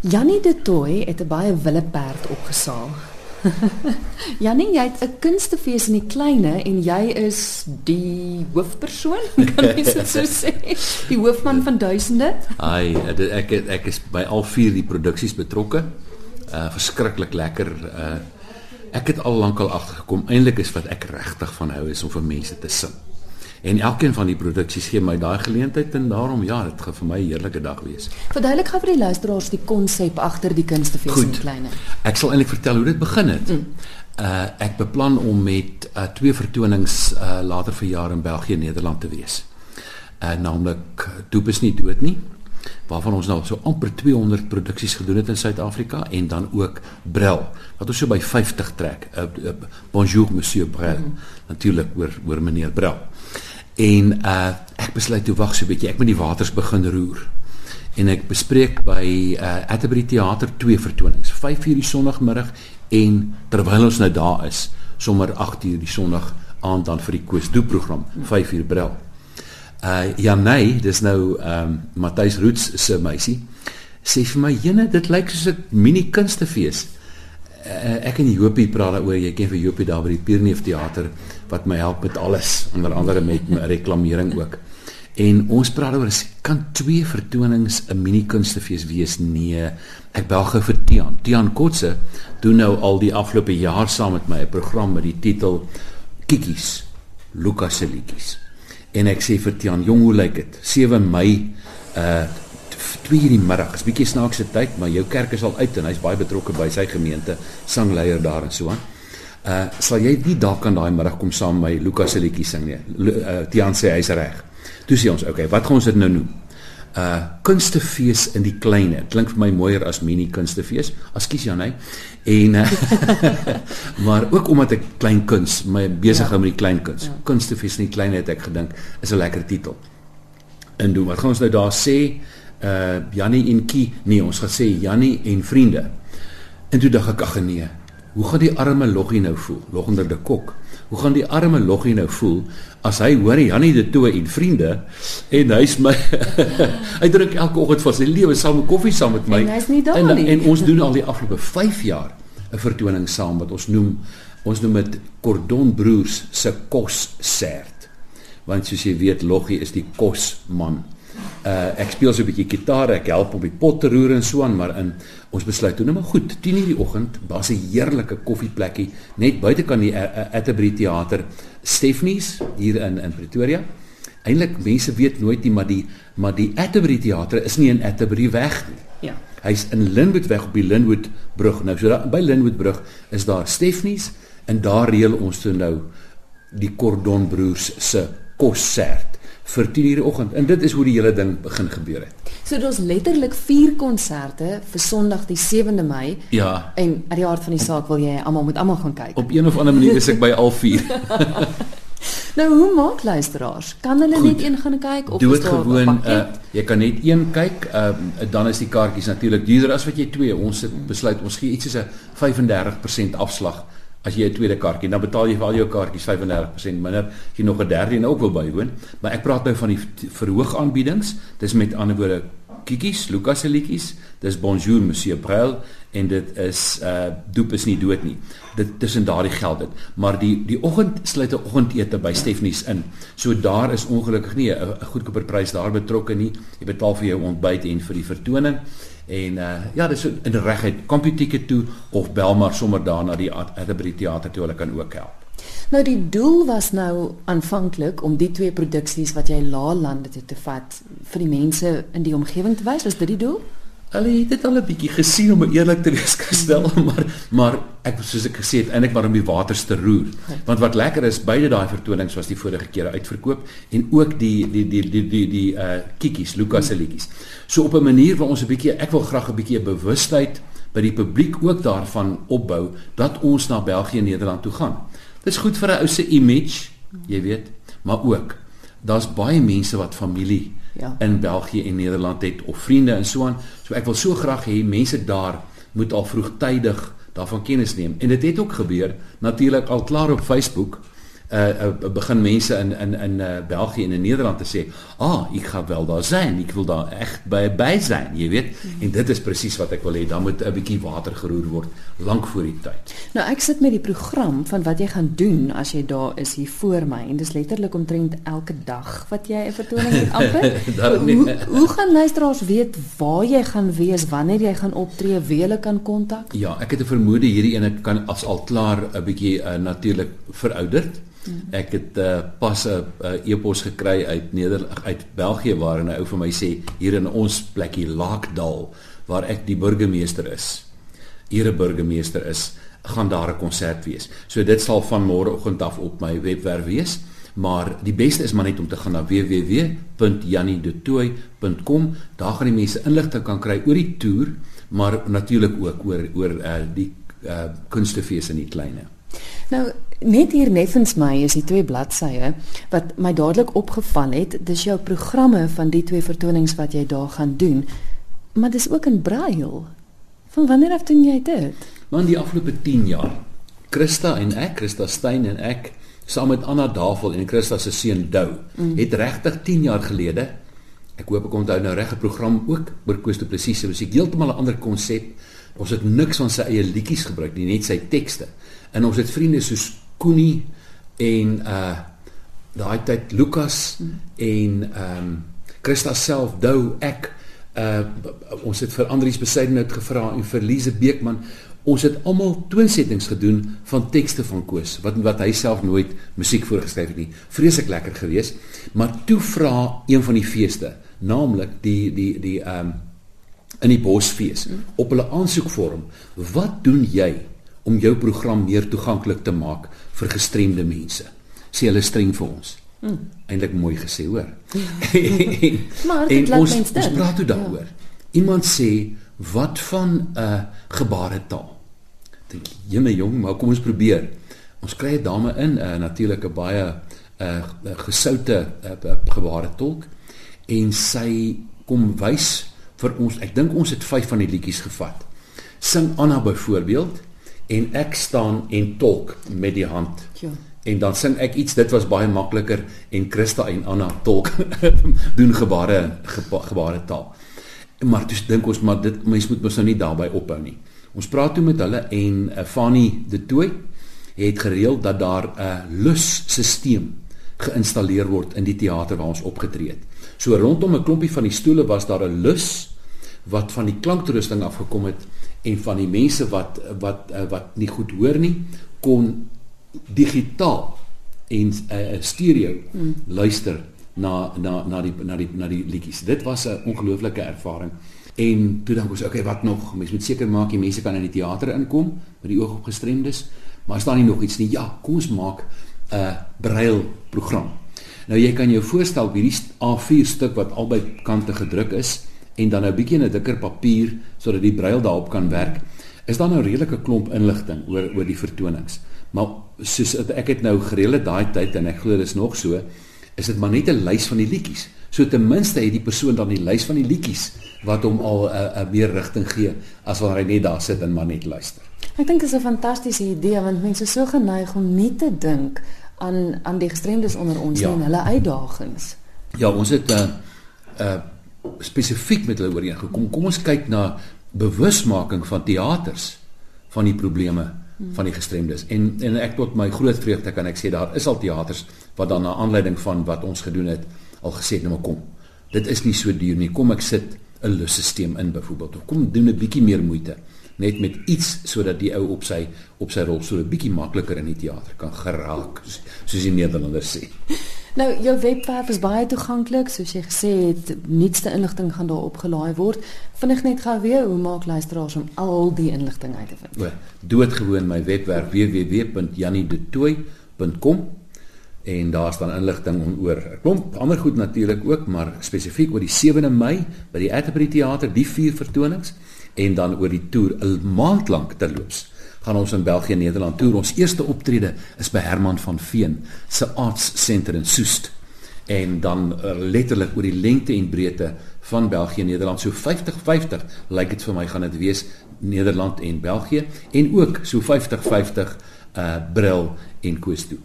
Jannie de Tooi het 'n baie wille perd opgesaal. Jannie, jy het 'n kunstefees in die kleine en jy is die hoofpersoon, kan mens dit so sê? Die hoofman van duisende? Ai, ek ek, ek is by al vier die produksies betrokke. Uh verskriklik lekker. Uh ek het al lank al agtergekom eintlik is wat ek regtig van hou is om vir mense te sing. En elkeen van die produksies gee my daai geleentheid en daarom ja, dit gaan vir my 'n heerlike dag wees. Verduidelik gou vir die luisteraars die konsep agter die kunstefees in Kleine. Ek sal eintlik vertel hoe dit begin het. Mm. Uh ek beplan om met uh twee vertonings uh later verjaar in België en Nederland te wees. Uh naamlik Doop is nie dood nie waarvan ons nou so amper 200 produksies gedoen het in Suid-Afrika en dan ook Brel wat ons so by 50 trek. Uh, uh, bonjour monsieur Brel. Mm. Natuurlik oor oor meneer Brel. En uh ek besluit toe wag so 'n bietjie, ek moet die waters begin roer. En ek bespreek by uh Atterbury Theater twee vertonings, 5:00 die Sondagmiddag en terwyl ons nou daar is, sommer 8:00 die Sondag aand dan vir die Koosdoep program, 5:00 Brel. Uh Janey, dis nou ehm um, Matthys Roots se meisie, sê vir my, "Jene, dit lyk soos 'n mini kunstefees." uh, ek en Jopie praat daaroor jy ken vir Jopie daar by die Pierneef teater wat my help met alles onder andere met my reklamering ook. En ons praat oor kan twee vertonings 'n mini kunstefees wees? Nee ek bel gou vir Tian Tian Kotse doen nou al die afgelope jaar saam met my 'n program met die titel Kikkies Lukas se liedjies. En ek sê vir Tian jong hoe lyk dit? 7 Mei uh 2 uur die middag. Is bietjie snaakse tyd, maar jou kerk is al uit en hy's baie betrokke by sy gemeente, sangleier daar en so aan. Uh sal jy nie dalk aan daai middag kom saam met my Lukas se liedjie sing nie? Uh Tiaan sê hy's reg. Toe sê ons, okay, wat gaan ons dit nou noem? Uh kunstefees in die klein. Klink vir my mooier as mini kunstefees. Ekskuus Jan, hè. En uh, maar ook omdat ek klein kuns, my besig hou ja. met die klein kuns. Ja. Kunstefees in die klein het ek gedink is 'n lekker titel. En doen, wat gaan ons nou daar sê? uh Jannie en Kie, nee, ons gaan sê Jannie en vriende. En toe dink ek ag nee. Hoe gaan die arme Loggie nou voel? Logonder de Kok. Hoe gaan die arme Loggie nou voel as hy hoor Jannie de Toe en vriende en hy's my hy drink elke oggend vir sy lewe saam met koffie saam met my. En hy's nie daar en, nie. En ons doen al die afgelope 5 jaar 'n vertoning saam wat ons noem ons noem dit Cordon Broers se kossert. Want soos jy weet Loggie is die kosman. Uh ek speel so 'n bietjie gitaar, ek help om die pot te roer en so aan, maar in ons besluit toe nou maar goed, 10:00 die oggend, daar's 'n heerlike koffieplekkie net buitekant die Atterbury Theater, Stefanies hier in in Pretoria. Eintlik mense weet nooit nie, maar die maar die Atterbury Theater is nie in Atterbury weg nie. Ja. Hy's in Linwood weg op die Linwood brug. Nou so daar by Linwood brug is daar Stefanies en daar reël ons toe nou die Cordon Broers se konsert vir 10:00 die oggend. En dit is hoe die hele ding begin gebeur het. So was letterlik vier konserte vir Sondag die 7de Mei. Ja. En uit die hart van die saak wil jy almal moet almal gaan kyk. Op een of ander manier is ek by al vier. nou hoe maak luisteraars? Kan hulle Goed. net een gaan kyk of is daar gewoon uh, jy kan net een kyk. Ehm uh, dan is die kaartjies natuurlik duurder as wat jy twee. Ons het besluit ons gee iets soos 'n 35% afslag As jy 'n tweede kaartjie, dan betaal jy vir al jou kaartjies 35% minder. As jy nog 'n derde een ook wil bywoon, maar ek praat nou van die verhoog aanbiedings. Dis met ander woorde Kikkies, Lukas se liedjies. Dis Bonjour Monsieur Brel en dit is uh doop is nie dood nie. Dit tussen daardie geld dit. Maar die die oggend sluit 'n oggendete by Stefanies in. So daar is ongelukkig nie 'n goedkoper prys daar betrokke nie. Jy betaal vir jou ontbyt en vir die vertoning. En uh ja, dis in regheid kompetieke toe of bel maar sommer daar na die Atterbury Theater toe hulle kan ook help. Nou die doel was nou aanvanklik om die twee produksies wat jy laalande toe te vat vir die mense in die omgewing te wys. Was dit die doel? Hulle het dit al 'n bietjie gesien om eerlik te wees gestel, maar maar ek soos ek gesê het, eintlik maar om die waters te roer. Want wat lekker is, beide daai vertonings was die vorige kere uitverkoop en ook die die die die die die uh kikkies, Lukas se liedjies. So op 'n manier waar ons 'n bietjie ek wil graag 'n bietjie 'n bewustheid by die publiek ook daarvan opbou dat ons na België en Nederland toe gaan. Dit is goed vir 'n ou se image, jy weet, maar ook daar's baie mense wat familie ja. in België en Nederland het of vriende en so aan. So ek wil so graag hê mense daar moet al vroegtydig daarvan kennis neem. En dit het ook gebeur natuurlik al klaar op Facebook uh, uh begin mense in in in uh, België en in Nederland te sê, "Ah, ek gaan wel daar zijn. Ek wil daar echt by by zijn." Jy weet. Mm. En dit is presies wat ek wil hê. Dan moet 'n bietjie water geroer word lank voor die tyd. Nou ek sit met die program van wat jy gaan doen as jy daar is hier voor my en dis letterlik omtrent elke dag wat jy 'n vertoning het amper. hoe, hoe gaan luisteraars weet waar jy gaan wees, wanneer jy gaan optree, wie hulle kan kontak? Ja, ek het 'n vermoede hierdie ene kan as al klaar 'n bietjie uh, natuurlik verouderd. Ek het uh, pas 'n uh, e-pos gekry uit Nederland uit België waar 'n ou vir my sê hier in ons plekkie Laakdal waar ek die burgemeester is. Ere burgemeester is, gaan daar 'n konsert wees. So dit sal van môreoggend af op my webwerf wees, maar die beste is maar net om te gaan na www.janidetoy.com. Daar gaan die mense inligting kan kry oor die toer, maar natuurlik ook oor oor uh, die uh, kunstefees in die kleinste. Nou net hier neffens my is die twee bladsye wat my dadelik opgeval het. Dis jou programme van die twee vertonings wat jy daar gaan doen. Maar dis ook in braille. Van wanneer af doen jy dit? Man die afgelope 10 jaar. Christa en ek, Christa Stein en ek saam met Anna Davel en Christa se seun Dou mm. het regtig 10 jaar gelede ek hoop ek onthou nou reg 'n program ook oor Koos de Presies, was ek heeltemal 'n ander konsep. Ons het niks van sy eie liedjies gebruik nie, net sy tekste. En ons het vriende soos Koenie en uh daai tyd Lukas en ehm um, Christa self Dou ek uh ons het vir Andrius Besuidenhout gevra en vir Lize Beekman ons het almal toonsettings gedoen van tekste van Koos wat wat hy self nooit musiek voorgeskryf het nie. Vreeslik lekker geweest maar toe vra een van die feeste naamlik die die die ehm um, in die bosfees op hulle aansoekvorm wat doen jy om jou program meer toeganklik te maak vir gestremde mense. Sê hulle streng vir ons. Hmm. Eindelik mooi gesê, hoor. maar dit laat mens dink. Ons praat toe daaroor. Ja. Iemand sê wat van 'n uh, gebaretaal? Dink jene jong, maar kom ons probeer. Ons kry 'n dame in, 'n uh, natuurlike baie 'n uh, gesoute uh, gebaretolk en sy kom wys vir ons. Ek dink ons het 5 van die liedjies gevat. Sing Anna byvoorbeeld en ek staan en tolk met die hand. Ja. En dan sing ek iets, dit was baie makliker en Christa en Anna tolk doen gebare gebare taal. Maar dis dink ons maar dit mens moet mos nou nie daarbey ophou nie. Ons praat toe met hulle en uh, Fanny de Tooi het gereël dat daar 'n uh, lusstelsel geïnstalleer word in die teater waar ons opgetree het. So rondom 'n klompie van die stoele was daar 'n lus wat van die klanktoerusting afgekom het en van die mense wat wat eh, wat nie goed hoor nie kon digitaal en 'n uh, eh, stereo mm. luister na na na die na die na die liedjies. Dit was 'n ongelooflike ervaring. En toe dink ons, okay, wat nog? Mense moet seker maak die mense kan in die teater inkom met die oog op gestremdes, maar is daar nie nog iets nie? Ja, kom ons maak 'n uh, braille program. Nou jy kan jou voorstel hierdie A4 stuk wat albei kante gedruk is, en dan 'n bietjie 'n dikker papier sodat die braille daarop kan werk. Is daar nou redelike klomp inligting oor oor die vertonings. Maar soos ek het nou gereelde daai tyd en ek glo dit is nog so, is dit maar net 'n lys van die liedjies. So ten minste het die persoon dan die lys van die liedjies wat hom al 'n 'n meer rigting gee as wanneer hy net daar sit en maar net luister. Ek dink dit is 'n fantastiese idee want mense is so geneig om nie te dink aan aan die gestremdes onder ons ja. en hulle uitdagings. Ja, ons het 'n uh, 'n uh, spesifiek met hulle ooreengekom. Kom ons kyk na bewusmaking van teaters van die probleme van die gestremdes. En en ek tot my groot vreugde kan ek sê daar is al teaters wat dan na aanleiding van wat ons gedoen het al gesê het nou maar kom. Dit is nie so duur nie. Kom ek sit 'n lusstelsel in byvoorbeeld. Of kom doen 'n bietjie meer moeite net met iets sodat die ou op sy op sy rol so 'n bietjie makliker in die teater kan geraak soos die Nederlanders sê. Nou jou webwerf is baie toeganklik soos jy gesê het nuutste inligting gaan daar opgelaai word. Vinnig net gou weer hoe maak luisteraars om al die inligting uit te vind? O, doodgewoon my webwerf www.janidetoy.com en daar staan inligting oor 'n klomp ander goed natuurlik ook, maar spesifiek oor die 7de Mei by die Atterbury Theater, die vier vertonings en dan oor die toer 'n maand lank terloops gaan ons in België en Nederland toer. Ons eerste optrede is by Herman van Veen se Arts Center in Soest. En dan uh, letterlik oor die lengte en breedte van België en Nederland so 50-50 lyk dit vir my gaan dit wees Nederland en België en ook so 50-50 uh bril en koos toe.